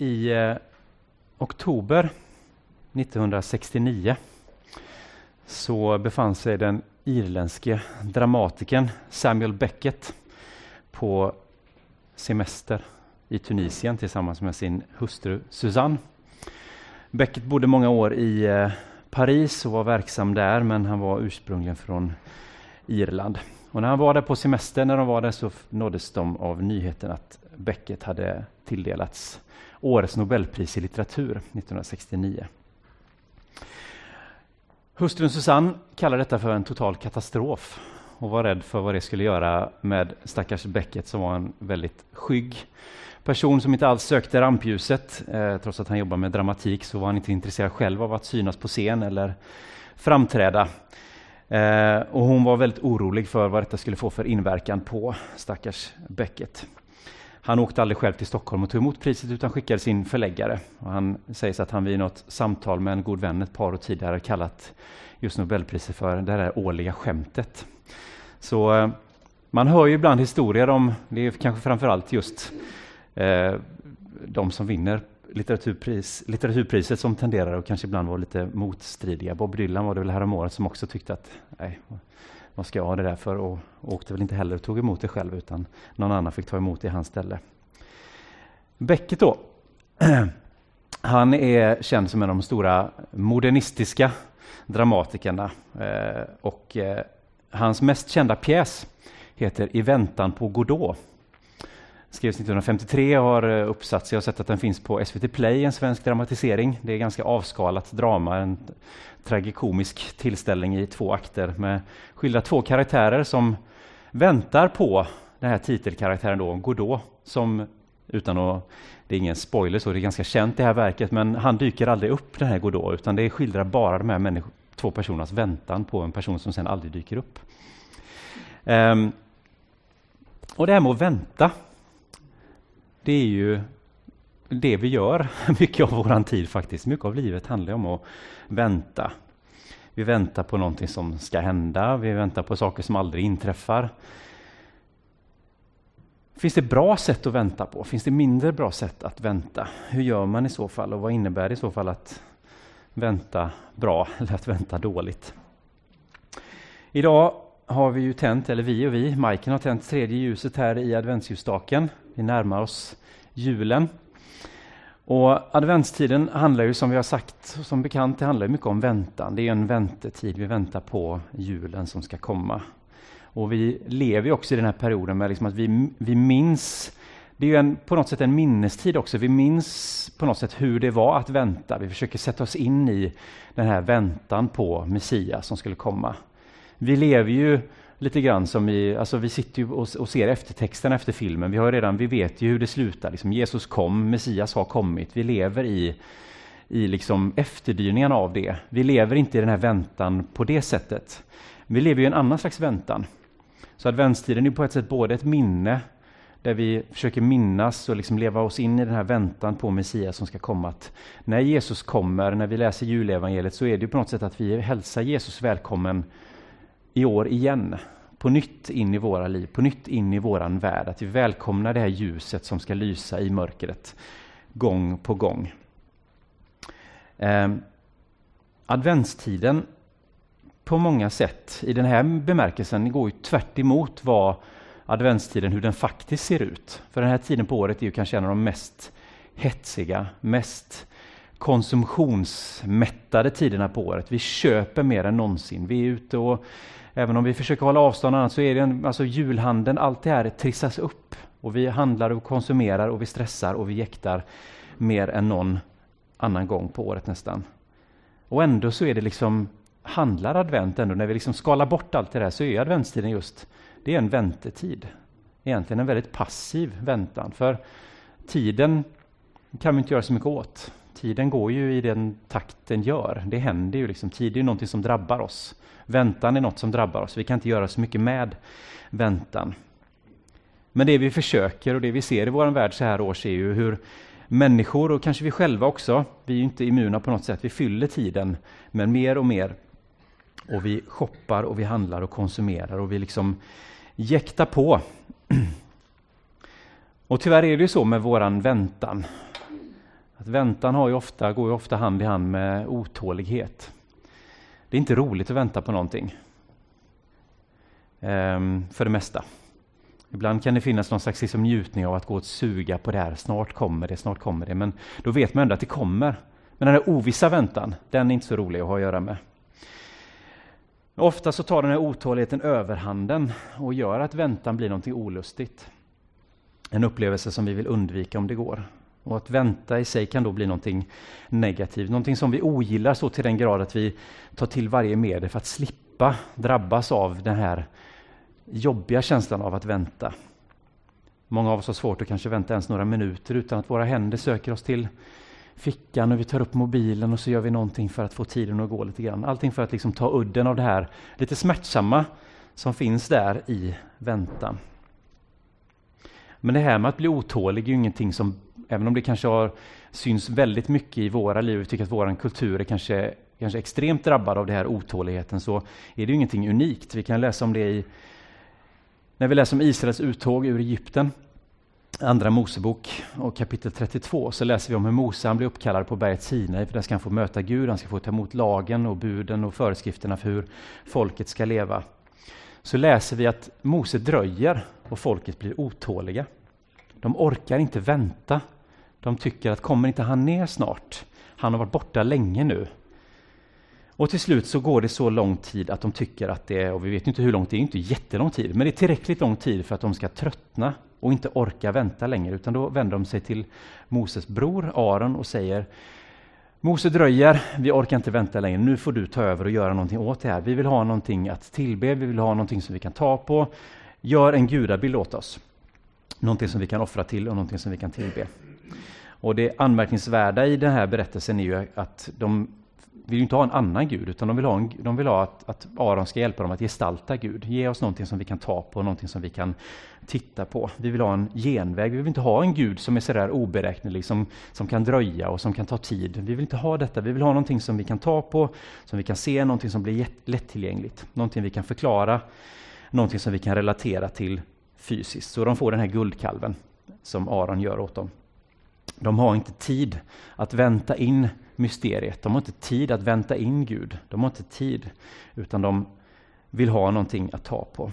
I eh, oktober 1969 så befann sig den irländske dramatikern Samuel Beckett på semester i Tunisien tillsammans med sin hustru Susanne. Beckett bodde många år i eh, Paris och var verksam där, men han var ursprungligen från Irland. Och när han var där på semester, när de var där, så nåddes de av nyheten att Beckett hade tilldelats årets Nobelpris i litteratur 1969. Hustrun Susanne kallar detta för en total katastrof och var rädd för vad det skulle göra med stackars Beckett som var en väldigt skygg person som inte alls sökte rampljuset. Eh, trots att han jobbar med dramatik så var han inte intresserad själv av att synas på scen eller framträda. Eh, och hon var väldigt orolig för vad detta skulle få för inverkan på stackars Beckett. Han åkte aldrig själv till Stockholm och tog emot priset utan skickade sin förläggare. Och han sägs att han vid något samtal med en god vän ett par år tidigare kallat just Nobelpriset för det där årliga skämtet. Så eh, man hör ju ibland historier om, det är kanske framförallt just eh, de som vinner litteraturpris, litteraturpriset som tenderar att kanske ibland vara lite motstridiga. Bob Dylan var det väl häromåret som också tyckte att nej, vad ska jag ha det där för? Och, åkte väl inte heller och tog emot det själv utan någon annan fick ta emot det i hans ställe. Becket då, han är känd som en av de stora modernistiska dramatikerna eh, och eh, hans mest kända pjäs heter I väntan på Godot skrevs 1953 och har eh, uppsatts. Jag har sett att den finns på SVT Play, en svensk dramatisering. Det är ganska avskalat drama, en tragikomisk tillställning i två akter med skildrar två karaktärer som väntar på den här titelkaraktären då, Godot, som utan att, det är ingen spoiler så, det är ganska känt det här verket, men han dyker aldrig upp den här Godot, utan det skildrar bara de här människor, två personernas väntan på en person som sen aldrig dyker upp. Um, och det här med att vänta, det är ju det vi gör mycket av vår tid faktiskt. Mycket av livet handlar om att vänta. Vi väntar på någonting som ska hända, vi väntar på saker som aldrig inträffar. Finns det bra sätt att vänta på? Finns det mindre bra sätt att vänta? Hur gör man i så fall och vad innebär det i så fall att vänta bra eller att vänta dåligt? Idag har vi ju tänt, eller vi och vi, Majken har tänt tredje ljuset här i adventsljusstaken. Vi närmar oss julen. Och adventstiden handlar ju som vi har sagt, som bekant, det handlar mycket om väntan. Det är en väntetid, vi väntar på julen som ska komma. Och vi lever också i den här perioden med liksom att vi, vi minns, det är ju en, på något sätt en minnestid också, vi minns på något sätt hur det var att vänta. Vi försöker sätta oss in i den här väntan på Messias som skulle komma. Vi lever ju lite grann som i, alltså vi sitter ju och, och ser eftertexten efter filmen. Vi har redan, vi vet ju hur det slutar. Liksom Jesus kom, Messias har kommit. Vi lever i, i liksom efterdyningarna av det. Vi lever inte i den här väntan på det sättet. Vi lever i en annan slags väntan. Så adventstiden är på ett sätt både ett minne där vi försöker minnas och liksom leva oss in i den här väntan på Messias som ska komma. Att när Jesus kommer, när vi läser julevangeliet, så är det på något sätt att vi hälsar Jesus välkommen i år igen. På nytt in i våra liv, på nytt in i våran värld. Att vi välkomnar det här ljuset som ska lysa i mörkret gång på gång. Eh, adventstiden på många sätt, i den här bemärkelsen, går ju tvärt vad adventstiden, hur den faktiskt ser ut. För den här tiden på året är ju kanske en av de mest hetsiga, mest konsumtionsmättade tiderna på året. Vi köper mer än någonsin. Vi är ute och Även om vi försöker hålla avstånd annat så är det en, alltså julhandeln, allt det här trissas upp. Och vi handlar och konsumerar och vi stressar och vi jäktar mer än någon annan gång på året nästan. Och ändå så är det liksom, handlar advent ändå, när vi liksom skalar bort allt det där så är adventstiden just, det är en väntetid. Egentligen en väldigt passiv väntan, för tiden kan vi inte göra så mycket åt. Tiden går ju i den takt den gör. Det händer ju liksom, tid är ju någonting som drabbar oss. Väntan är något som drabbar oss. Vi kan inte göra så mycket med väntan. Men det vi försöker och det vi ser i vår värld så här års är ju hur människor och kanske vi själva också, vi är ju inte immuna på något sätt, vi fyller tiden med mer och mer. Och vi shoppar och vi handlar och konsumerar och vi liksom jäktar på. Och tyvärr är det ju så med våran väntan att väntan har ju ofta, går ju ofta hand i hand med otålighet. Det är inte roligt att vänta på någonting. Ehm, för det mesta. Ibland kan det finnas någon slags liksom njutning av att gå och suga på det här. Snart kommer det, snart kommer det. Men då vet man ändå att det kommer. Men den här ovissa väntan, den är inte så rolig att ha att göra med. Ofta så tar den här otåligheten överhanden och gör att väntan blir någonting olustigt. En upplevelse som vi vill undvika om det går. Och att vänta i sig kan då bli någonting negativt, någonting som vi ogillar så till den grad att vi tar till varje medel för att slippa drabbas av den här jobbiga känslan av att vänta. Många av oss har svårt att kanske vänta ens några minuter utan att våra händer söker oss till fickan och vi tar upp mobilen och så gör vi någonting för att få tiden att gå lite grann. Allting för att liksom ta udden av det här lite smärtsamma som finns där i väntan. Men det här med att bli otålig är ju ingenting som, även om det kanske har syns väldigt mycket i våra liv, vi tycker att vår kultur är kanske, kanske extremt drabbad av den här otåligheten, så är det ju ingenting unikt. Vi kan läsa om det i, när vi läser om Israels uttåg ur Egypten, Andra Mosebok och kapitel 32 så läser vi om hur Mose han blir uppkallad på berget Sinai för där ska han få möta Gud, han ska få ta emot lagen och buden och föreskrifterna för hur folket ska leva. Så läser vi att Mose dröjer och folket blir otåliga. De orkar inte vänta. De tycker att kommer inte han ner snart? Han har varit borta länge nu. Och till slut så går det så lång tid att de tycker att det är, och vi vet inte hur långt, det är inte jättelång tid, men det är tillräckligt lång tid för att de ska tröttna och inte orka vänta längre, utan då vänder de sig till Moses bror Aron och säger Mose dröjer, vi orkar inte vänta längre, nu får du ta över och göra någonting åt det här. Vi vill ha någonting att tillbe, vi vill ha någonting som vi kan ta på. Gör en gudabild åt oss. Någonting som vi kan offra till och någonting som vi kan tillbe. Och det anmärkningsvärda i den här berättelsen är ju att de vill inte ha en annan Gud, utan de vill ha, en, de vill ha att, att Aron ska hjälpa dem att gestalta Gud. Ge oss någonting som vi kan ta på, någonting som vi kan titta på. Vi vill ha en genväg. Vi vill inte ha en Gud som är sådär oberäknelig, som, som kan dröja och som kan ta tid. Vi vill inte ha detta. Vi vill ha någonting som vi kan ta på, som vi kan se, någonting som blir lättillgängligt. Någonting vi kan förklara, någonting som vi kan relatera till fysiskt. Så de får den här guldkalven som Aron gör åt dem. De har inte tid att vänta in mysteriet. De har inte tid att vänta in Gud. De har inte tid, utan de vill ha någonting att ta på.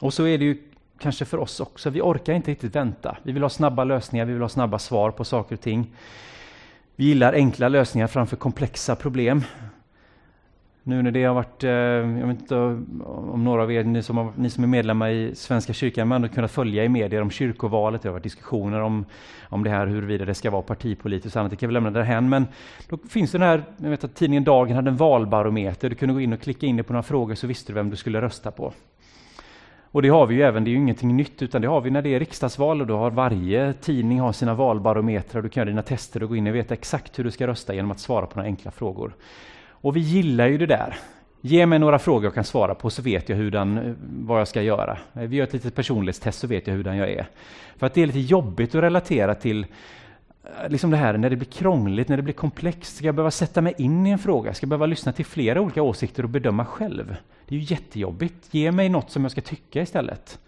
Och så är det ju kanske för oss också. Vi orkar inte riktigt vänta. Vi vill ha snabba lösningar, vi vill ha snabba svar på saker och ting. Vi gillar enkla lösningar framför komplexa problem. Nu när det har varit, eh, jag vet inte om några av er, ni som, har, ni som är medlemmar i Svenska kyrkan, men har kunnat följa i medier om kyrkovalet, det har varit diskussioner om, om det här huruvida det ska vara partipolitiskt och annat, det kan vi lämna därhän. Men då finns det den här, jag vet att tidningen Dagen hade en valbarometer, du kunde gå in och klicka in dig på några frågor så visste du vem du skulle rösta på. Och det har vi ju även, det är ju ingenting nytt, utan det har vi när det är riksdagsval och då har varje tidning har sina valbarometrar, du kan göra dina tester och gå in och veta exakt hur du ska rösta genom att svara på några enkla frågor. Och vi gillar ju det där. Ge mig några frågor jag kan svara på så vet jag hurdan, eh, vad jag ska göra. Eh, vi gör ett litet personlighetstest så vet jag hurdan jag är. För att det är lite jobbigt att relatera till eh, liksom det här när det blir krångligt, när det blir komplext. Ska jag behöva sätta mig in i en fråga? Ska jag behöva lyssna till flera olika åsikter och bedöma själv? Det är ju jättejobbigt. Ge mig något som jag ska tycka istället.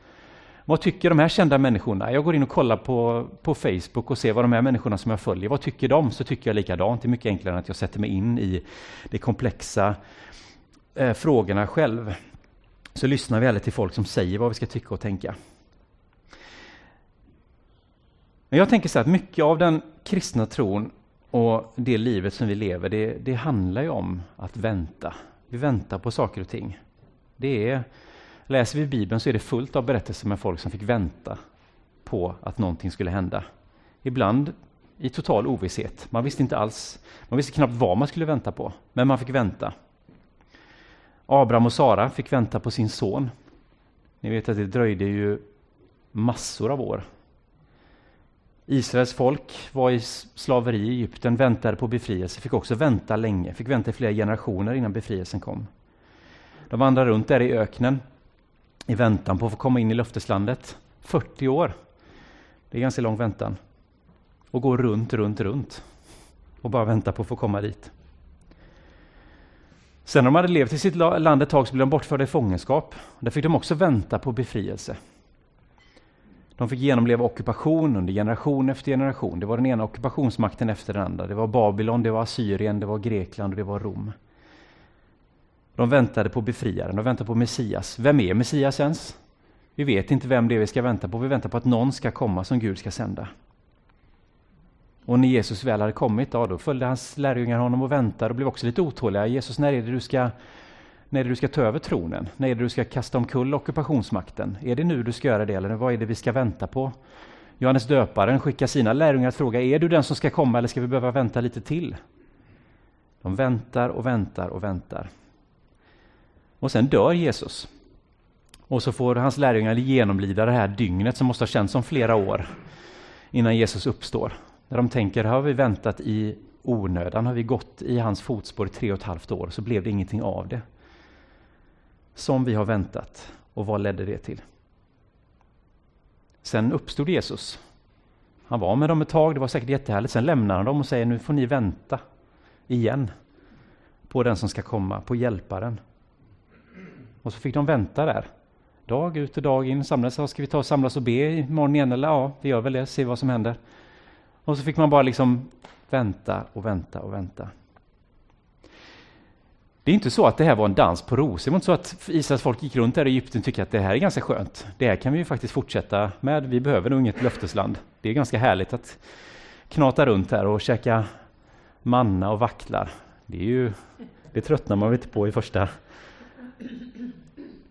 Vad tycker de här kända människorna? Jag går in och kollar på, på Facebook och ser vad de här människorna som jag följer, vad tycker de? Så tycker jag likadant. Det är mycket enklare än att jag sätter mig in i de komplexa eh, frågorna själv. Så lyssnar vi aldrig till folk som säger vad vi ska tycka och tänka. Men jag tänker så att mycket av den kristna tron och det livet som vi lever, det, det handlar ju om att vänta. Vi väntar på saker och ting. Det är Läser vi Bibeln så är det fullt av berättelser med folk som fick vänta på att någonting skulle hända. Ibland i total ovisshet. Man visste inte alls, man visste knappt vad man skulle vänta på, men man fick vänta. Abraham och Sara fick vänta på sin son. Ni vet att det dröjde ju massor av år. Israels folk var i slaveri i Egypten, väntade på befrielse, fick också vänta länge, fick vänta i flera generationer innan befrielsen kom. De vandrade runt där i öknen i väntan på att få komma in i löfteslandet. 40 år. Det är ganska lång väntan. Och gå runt, runt, runt och bara vänta på att få komma dit. Sen när de hade levt i sitt land ett tag så blev de bortförda i fångenskap. Där fick de också vänta på befrielse. De fick genomleva ockupation under generation efter generation. Det var den ena ockupationsmakten efter den andra. Det var Babylon, det var Assyrien, det var Grekland och det var Rom. De väntade på befriaren, de väntade på Messias. Vem är Messias ens? Vi vet inte vem det är vi ska vänta på. Vi väntar på att någon ska komma som Gud ska sända. Och när Jesus väl hade kommit, ja, då följde hans lärjungar honom och väntade och blev också lite otåliga. Jesus, när är det du ska, när är det du ska ta över tronen? När är det du ska kasta omkull ockupationsmakten? Är det nu du ska göra det eller vad är det vi ska vänta på? Johannes döparen skickar sina lärjungar att fråga, är du den som ska komma eller ska vi behöva vänta lite till? De väntar och väntar och väntar. Och sen dör Jesus. Och så får hans lärjungar genomlida det här dygnet som måste ha känts som flera år innan Jesus uppstår. När de tänker, har vi väntat i onödan, har vi gått i hans fotspår i tre och ett halvt år, så blev det ingenting av det. Som vi har väntat. Och vad ledde det till? Sen uppstod Jesus. Han var med dem ett tag, det var säkert jättehärligt. Sen lämnar han dem och säger, nu får ni vänta igen på den som ska komma, på hjälparen. Och så fick de vänta där. Dag ut och dag in samlades. Ska vi ta och samlas och be imorgon igen? Eller ja, vi gör väl det, se vad som händer. Och så fick man bara liksom vänta och vänta och vänta. Det är inte så att det här var en dans på rosor. Det var inte så att Israels folk gick runt där i Egypten och tyckte att det här är ganska skönt. Det här kan vi ju faktiskt fortsätta med. Vi behöver nog inget löftesland. Det är ganska härligt att knata runt här och käka manna och vacklar. Det, är ju, det tröttnar man väl inte på i första,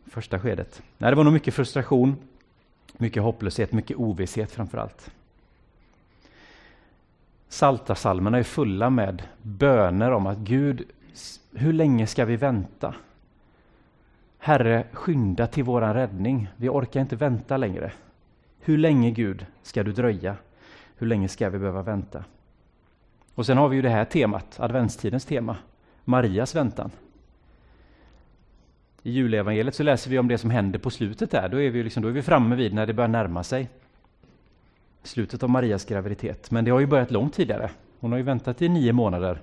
första skedet. Nej, det var nog mycket frustration, mycket hopplöshet, mycket ovisshet framför allt. Saltarsalmerna är fulla med böner om att Gud, hur länge ska vi vänta? Herre, skynda till våran räddning. Vi orkar inte vänta längre. Hur länge, Gud, ska du dröja? Hur länge ska vi behöva vänta? Och sen har vi ju det här temat, adventstidens tema, Marias väntan. I julevangeliet så läser vi om det som händer på slutet där. Då är vi, liksom, då är vi framme vid när det börjar närma sig slutet av Marias graviditet. Men det har ju börjat långt tidigare. Hon har ju väntat i nio månader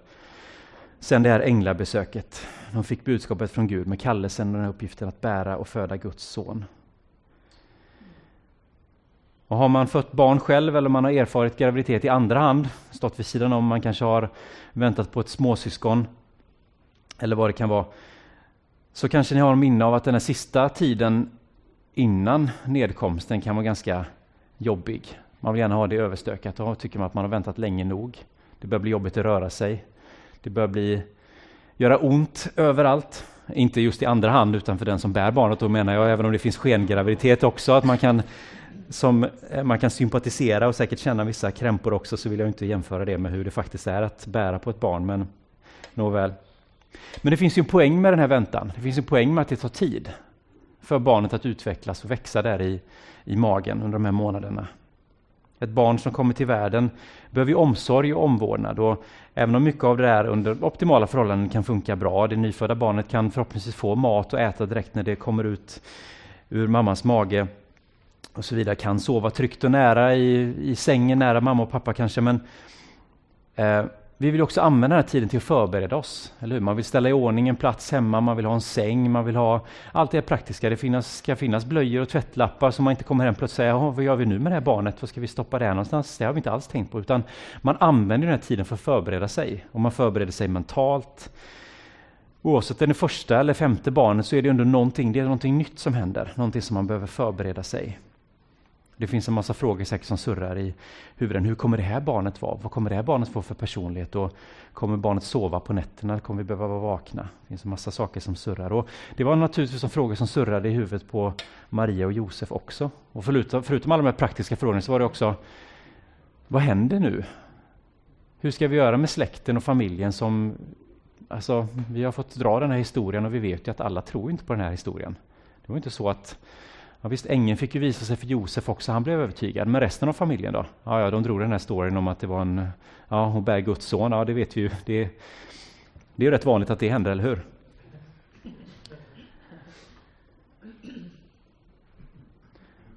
sedan det här änglabesöket. Hon fick budskapet från Gud med kallelsen och den här uppgiften att bära och föda Guds son. Och har man fött barn själv eller man har erfarit graviditet i andra hand, stått vid sidan om, man kanske har väntat på ett småsyskon eller vad det kan vara, så kanske ni har minne av att den här sista tiden innan nedkomsten kan vara ganska jobbig. Man vill gärna ha det överstökat och tycker man att man har väntat länge nog. Det börjar bli jobbigt att röra sig. Det börjar bli, göra ont överallt. Inte just i andra hand, utan för den som bär barnet. Då menar jag, även om det finns skengraviditet också, att man kan, som, eh, man kan sympatisera och säkert känna vissa krämpor också, så vill jag inte jämföra det med hur det faktiskt är att bära på ett barn. Men nåväl. Men det finns ju en poäng med den här väntan. Det finns en poäng med att det tar tid för barnet att utvecklas och växa där i, i magen under de här månaderna. Ett barn som kommer till världen behöver ju omsorg och omvårdnad. Och även om mycket av det där under optimala förhållanden kan funka bra, det nyfödda barnet kan förhoppningsvis få mat och äta direkt när det kommer ut ur mammans mage och så vidare, kan sova tryggt och nära i, i sängen nära mamma och pappa kanske, men eh, vi vill också använda den här tiden till att förbereda oss. Eller hur? Man vill ställa i ordning en plats hemma, man vill ha en säng, man vill ha allt det praktiska. Det finnas, ska finnas blöjor och tvättlappar så man inte kommer hem plötsligt och säger vad gör vi nu med det här barnet? Var ska vi stoppa det här någonstans? Det har vi inte alls tänkt på. Utan man använder den här tiden för att förbereda sig. Och man förbereder sig mentalt. Oavsett om det är första eller femte barnet så är det ändå någonting, det är någonting nytt som händer. Någonting som man behöver förbereda sig. Det finns en massa frågor säkert som surrar i huvudet. Hur kommer det här barnet vara? Vad kommer det här barnet få för personlighet? Och kommer barnet sova på nätterna? Kommer vi behöva vara vakna? Det finns en massa saker som surrar. Och det var naturligtvis en frågor som surrade i huvudet på Maria och Josef också. Och förutom, förutom alla de här praktiska frågorna så var det också, vad händer nu? Hur ska vi göra med släkten och familjen som Alltså, vi har fått dra den här historien och vi vet ju att alla tror inte på den här historien. Det var inte så att Ja, visst, ängeln fick ju visa sig för Josef också, han blev övertygad. Men resten av familjen då? Ja, ja, de drog den här storyn om att det var en, ja, hon bär Guds son. Ja, det vet vi ju. Det, det är rätt vanligt att det händer, eller hur?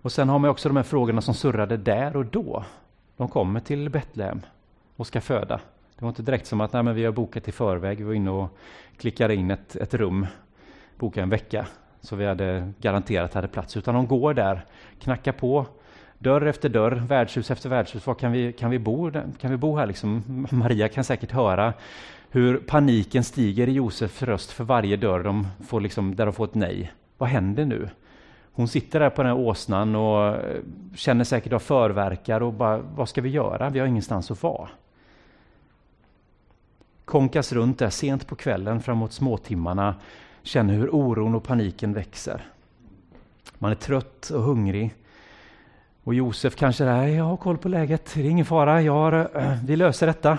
Och sen har man också de här frågorna som surrade där och då. De kommer till Betlehem och ska föda. Det var inte direkt som att nej, men vi har bokat i förväg. Vi var inne och klickade in ett, ett rum, bokade en vecka så vi hade garanterat hade plats. Utan de går där, knackar på Dörr efter dörr, värdshus efter värdshus. Var kan vi, kan vi, bo, kan vi bo här? Liksom? Maria kan säkert höra hur paniken stiger i Josefs röst för varje dörr de får liksom, där de får ett nej. Vad händer nu? Hon sitter där på den här åsnan och eh, känner säkert av förverkar och bara, vad ska vi göra? Vi har ingenstans att vara. Konkas runt där sent på kvällen framåt småtimmarna, känner hur oron och paniken växer. Man är trött och hungrig. Och Josef kanske där, jag har koll på läget, det är ingen fara, jag har, eh, vi löser detta.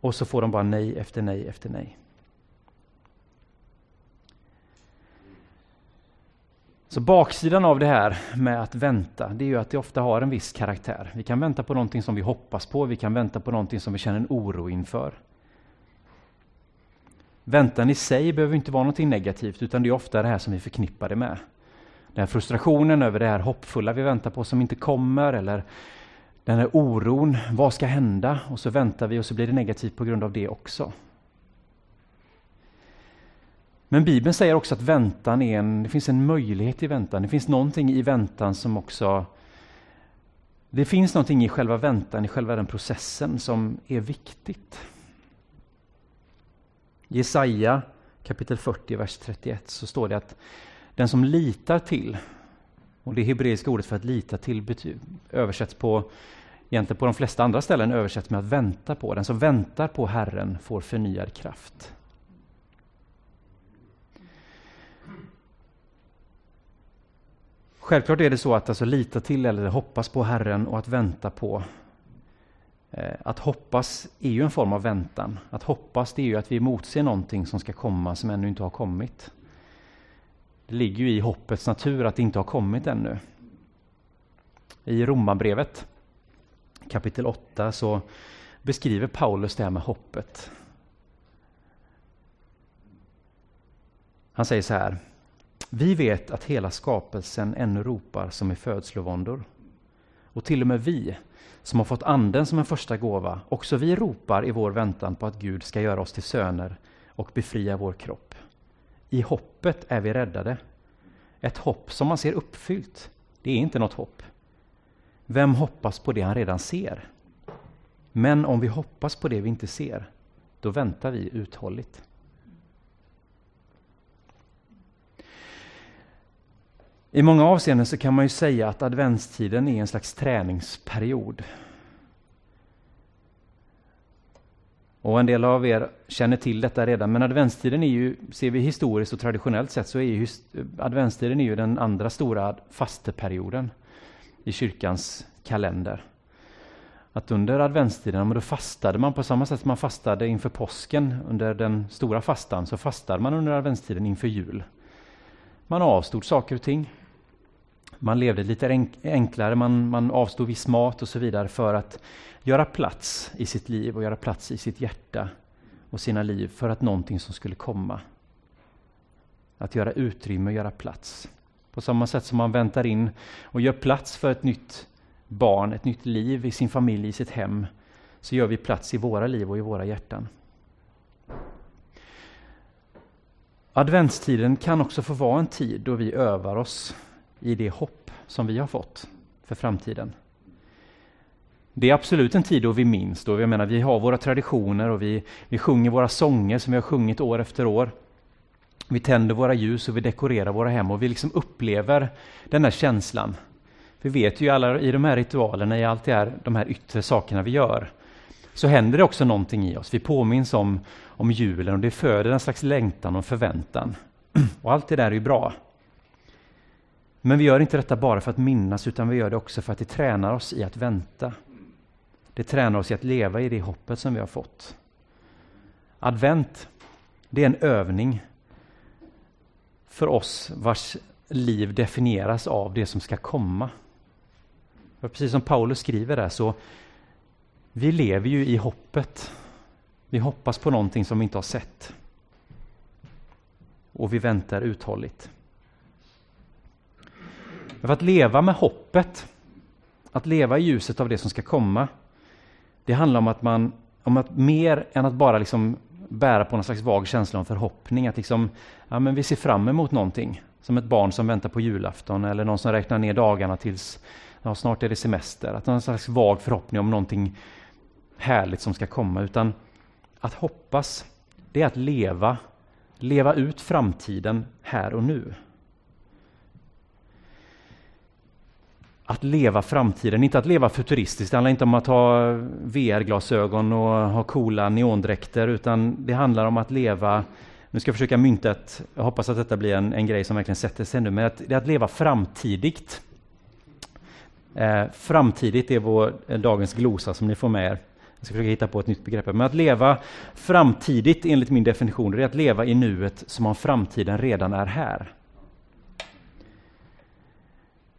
Och så får de bara nej efter nej efter nej. Så baksidan av det här med att vänta, det är ju att det ofta har en viss karaktär. Vi kan vänta på någonting som vi hoppas på, vi kan vänta på någonting som vi känner en oro inför. Väntan i sig behöver inte vara någonting negativt, utan det är ofta det här som vi förknippar det med. Den här frustrationen över det här hoppfulla vi väntar på som inte kommer, eller den här oron, vad ska hända? Och så väntar vi och så blir det negativt på grund av det också. Men Bibeln säger också att väntan är en, det finns en möjlighet i väntan. Det finns någonting i väntan som också... Det finns någonting i själva väntan, i själva den processen som är viktigt. I Jesaja kapitel 40, vers 31 så står det att den som litar till, och det hebreiska ordet för att lita till översätts på, egentligen på de flesta andra ställen översätts med att vänta på. Den som väntar på Herren får förnyad kraft. Självklart är det så att alltså lita till eller hoppas på Herren och att vänta på. Eh, att hoppas är ju en form av väntan. Att hoppas det är ju att vi motser någonting som ska komma som ännu inte har kommit. Det ligger ju i hoppets natur att det inte har kommit ännu. I Romarbrevet kapitel 8 så beskriver Paulus det här med hoppet. Han säger så här vi vet att hela skapelsen ännu ropar som i födslovåndor. Och till och med vi, som har fått anden som en första gåva, också vi ropar i vår väntan på att Gud ska göra oss till söner och befria vår kropp. I hoppet är vi räddade. Ett hopp som man ser uppfyllt, det är inte något hopp. Vem hoppas på det han redan ser? Men om vi hoppas på det vi inte ser, då väntar vi uthålligt. I många avseenden så kan man ju säga att adventstiden är en slags träningsperiod. Och en del av er känner till detta redan, men adventstiden är ju, ser vi historiskt och traditionellt sett, så är ju adventstiden är ju den andra stora fasteperioden i kyrkans kalender. Att under adventstiden, då fastade man på samma sätt som man fastade inför påsken under den stora fastan, så fastade man under adventstiden inför jul. Man avstod saker och ting. Man levde lite enklare, man, man avstod viss mat och så vidare för att göra plats i sitt liv och göra plats i sitt hjärta och sina liv för att någonting som skulle komma. Att göra utrymme och göra plats. På samma sätt som man väntar in och gör plats för ett nytt barn, ett nytt liv i sin familj, i sitt hem, så gör vi plats i våra liv och i våra hjärtan. Adventstiden kan också få vara en tid då vi övar oss i det hopp som vi har fått för framtiden. Det är absolut en tid då vi minns, då jag menar, vi har våra traditioner och vi, vi sjunger våra sånger som vi har sjungit år efter år. Vi tänder våra ljus och vi dekorerar våra hem och vi liksom upplever den här känslan. Vi vet ju alla i de här ritualerna, i allt det här, de här yttre sakerna vi gör, så händer det också någonting i oss. Vi påminns om, om julen och det föder en slags längtan och förväntan. Och allt det där är ju bra. Men vi gör inte detta bara för att minnas, utan vi gör det också för att det tränar oss i att vänta. Det tränar oss i att leva i det hoppet som vi har fått. Advent, det är en övning för oss vars liv definieras av det som ska komma. För precis som Paulus skriver där så vi lever ju i hoppet. Vi hoppas på någonting som vi inte har sett. Och vi väntar uthålligt. För att leva med hoppet, att leva i ljuset av det som ska komma, det handlar om att man, om att mer än att bara liksom bära på någon slags vag känsla om förhoppning, att liksom, ja, men vi ser fram emot någonting Som ett barn som väntar på julafton eller någon som räknar ner dagarna tills ja, snart är det semester. Att någon slags vag förhoppning om någonting härligt som ska komma. Utan att hoppas, det är att leva, leva ut framtiden här och nu. Att leva framtiden, inte att leva futuristiskt. Det handlar inte om att ha VR-glasögon och ha coola neondräkter, utan det handlar om att leva nu ska jag försöka mynta ett, jag hoppas att detta blir en, en grej som verkligen sätter sig nu, men att, det är att leva framtidigt. Eh, framtidigt är vår, eh, dagens glosa som ni får med er. Jag ska försöka hitta på ett nytt begrepp. Men att leva framtidigt enligt min definition, det är att leva i nuet som om framtiden redan är här.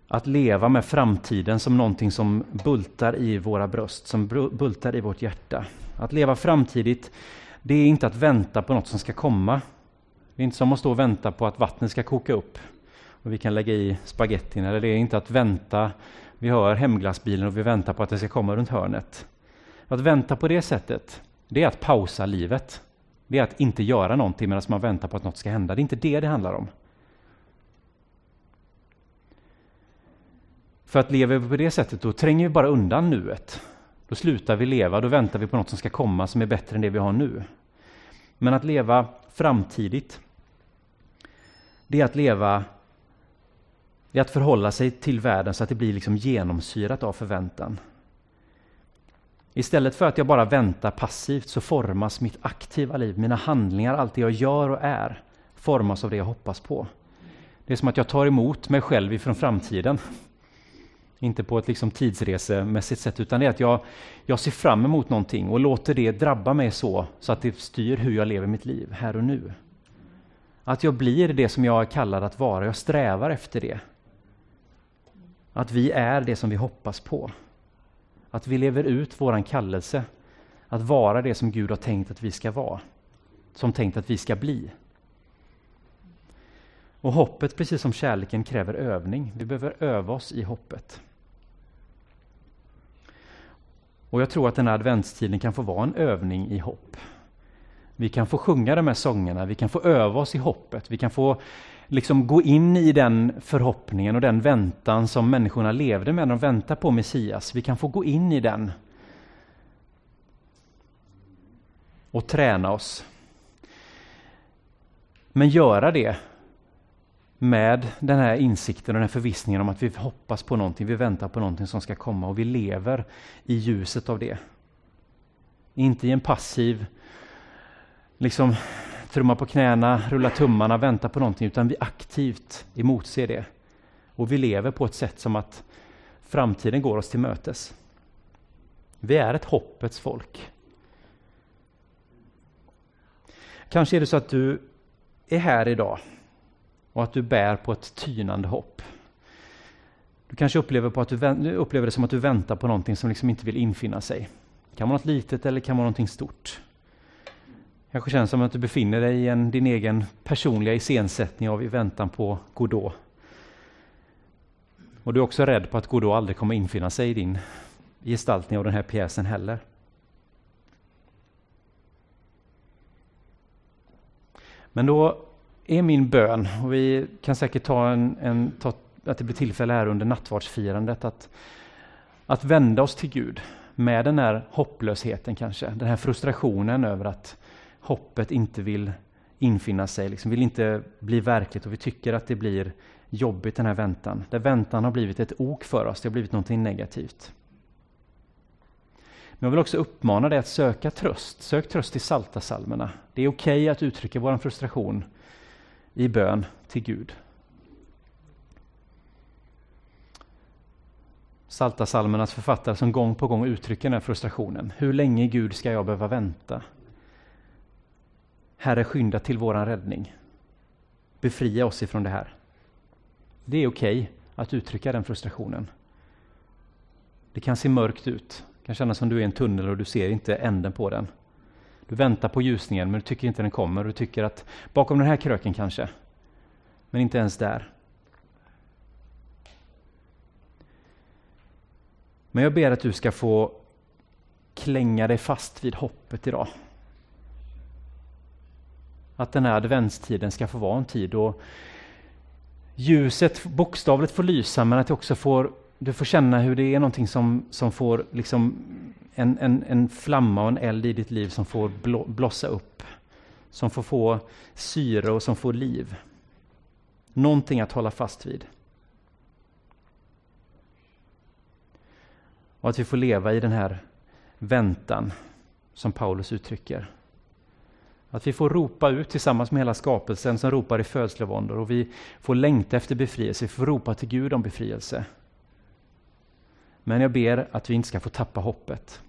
Att leva med framtiden som någonting som bultar i våra bröst, som bultar i vårt hjärta. Att leva framtidigt, det är inte att vänta på något som ska komma. Det är inte som att stå och vänta på att vattnet ska koka upp och vi kan lägga i spagettin. Eller det är inte att vänta, vi hör hemglassbilen och vi väntar på att det ska komma runt hörnet. Att vänta på det sättet, det är att pausa livet. Det är att inte göra någonting medan man väntar på att något ska hända. Det är inte det det handlar om. För att lever vi på det sättet, då tränger vi bara undan nuet. Då slutar vi leva, då väntar vi på något som ska komma som är bättre än det vi har nu. Men att leva framtidigt, det är att leva det är att förhålla sig till världen så att det blir liksom genomsyrat av förväntan. Istället för att jag bara väntar passivt så formas mitt aktiva liv, mina handlingar, allt det jag gör och är, formas av det jag hoppas på. Det är som att jag tar emot mig själv ifrån framtiden. Inte på ett liksom tidsresemässigt sätt, utan det är att jag, jag ser fram emot någonting och låter det drabba mig så, så att det styr hur jag lever mitt liv här och nu. Att jag blir det som jag är kallad att vara, jag strävar efter det. Att vi är det som vi hoppas på. Att vi lever ut våran kallelse. Att vara det som Gud har tänkt att vi ska vara. Som tänkt att vi ska bli. Och hoppet, precis som kärleken, kräver övning. Vi behöver öva oss i hoppet. Och jag tror att den här adventstiden kan få vara en övning i hopp. Vi kan få sjunga de här sångerna, vi kan få öva oss i hoppet, vi kan få liksom gå in i den förhoppningen och den väntan som människorna levde med när de väntade på Messias. Vi kan få gå in i den och träna oss. Men göra det med den här insikten och den här förvissningen om att vi hoppas på någonting, vi väntar på någonting som ska komma och vi lever i ljuset av det. Inte i en passiv liksom trumma på knäna, rulla tummarna, vänta på någonting, utan vi aktivt emotser det. Och vi lever på ett sätt som att framtiden går oss till mötes. Vi är ett hoppets folk. Kanske är det så att du är här idag och att du bär på ett tynande hopp. Du kanske upplever, på att du, upplever det som att du väntar på någonting som liksom inte vill infinna sig. Det kan vara något litet eller kan vara någonting stort kanske känns som att du befinner dig i en, din egen personliga iscensättning av i väntan på Godot. Och du är också rädd på att Godot aldrig kommer infinna sig i din gestaltning av den här pjäsen heller. Men då är min bön, och vi kan säkert ta en, en ta, att det blir tillfälle här under nattvardsfirandet, att, att vända oss till Gud med den här hopplösheten kanske, den här frustrationen över att hoppet inte vill infinna sig, liksom vill inte bli verkligt och vi tycker att det blir jobbigt den här väntan. Där väntan har blivit ett ok för oss, det har blivit någonting negativt. Men jag vill också uppmana dig att söka tröst. Sök tröst i salta salmerna. Det är okej okay att uttrycka vår frustration i bön till Gud. Salta salmernas författare som gång på gång uttrycker den här frustrationen. Hur länge Gud ska jag behöva vänta? Herre, skynda till våran räddning. Befria oss ifrån det här. Det är okej okay att uttrycka den frustrationen. Det kan se mörkt ut. Det kan kännas som du är i en tunnel och du ser inte änden på den. Du väntar på ljusningen men du tycker inte den kommer. Du tycker att bakom den här kröken kanske. Men inte ens där. Men jag ber att du ska få klänga dig fast vid hoppet idag att den här adventstiden ska få vara en tid då ljuset bokstavligt får lysa men att du också får, du får känna hur det är någonting som, som får liksom en, en, en flamma och en eld i ditt liv som får blå, blossa upp. Som får få syre och som får liv. Någonting att hålla fast vid. Och att vi får leva i den här väntan som Paulus uttrycker. Att vi får ropa ut tillsammans med hela skapelsen som ropar i födslovåndor och vi får längta efter befrielse, vi får ropa till Gud om befrielse. Men jag ber att vi inte ska få tappa hoppet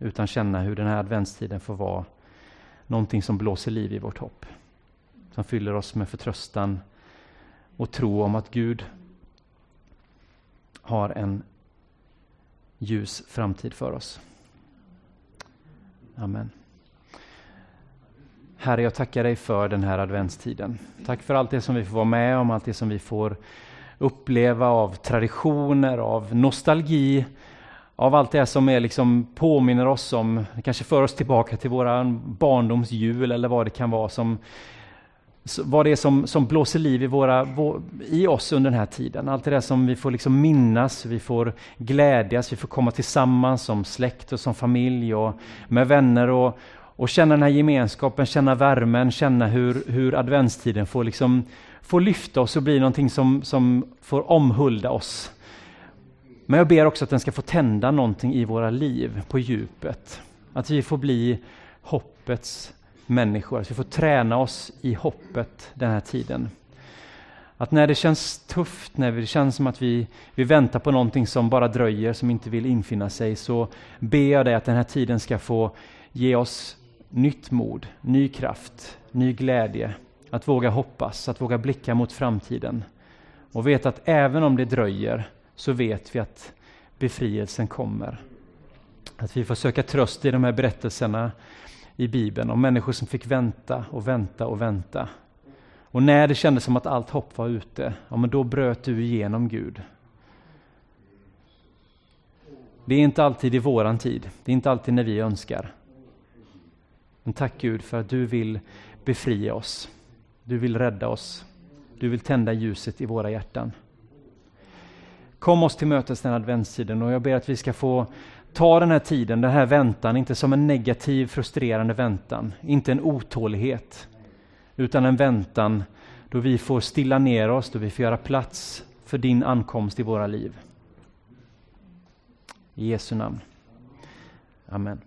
utan känna hur den här adventstiden får vara någonting som blåser liv i vårt hopp. Som fyller oss med förtröstan och tro om att Gud har en ljus framtid för oss. Amen. Herre, jag tackar dig för den här adventstiden. Tack för allt det som vi får vara med om, allt det som vi får uppleva av traditioner, av nostalgi, av allt det som är liksom påminner oss om, kanske för oss tillbaka till våra barndomsjul eller vad det kan vara som vad det är som, som blåser liv i, våra, i oss under den här tiden. Allt det där som vi får liksom minnas, vi får glädjas, vi får komma tillsammans som släkt och som familj och med vänner och, och känna den här gemenskapen, känna värmen, känna hur, hur adventstiden får, liksom, får lyfta oss och bli någonting som, som får omhulda oss. Men jag ber också att den ska få tända någonting i våra liv på djupet. Att vi får bli hoppets människor, att vi får träna oss i hoppet den här tiden. Att när det känns tufft, när det känns som att vi, vi väntar på någonting som bara dröjer, som inte vill infinna sig, så ber jag dig att den här tiden ska få ge oss nytt mod, ny kraft, ny glädje, att våga hoppas, att våga blicka mot framtiden. Och veta att även om det dröjer så vet vi att befrielsen kommer. Att vi får söka tröst i de här berättelserna i Bibeln om människor som fick vänta och vänta och vänta. Och när det kändes som att allt hopp var ute, ja men då bröt du igenom Gud. Det är inte alltid i våran tid, det är inte alltid när vi önskar. Men tack Gud för att du vill befria oss. Du vill rädda oss. Du vill tända ljuset i våra hjärtan. Kom oss till mötes den adventstiden och jag ber att vi ska få ta den här tiden, den här väntan, inte som en negativ, frustrerande väntan, inte en otålighet, utan en väntan då vi får stilla ner oss, då vi får göra plats för din ankomst i våra liv. I Jesu namn. Amen.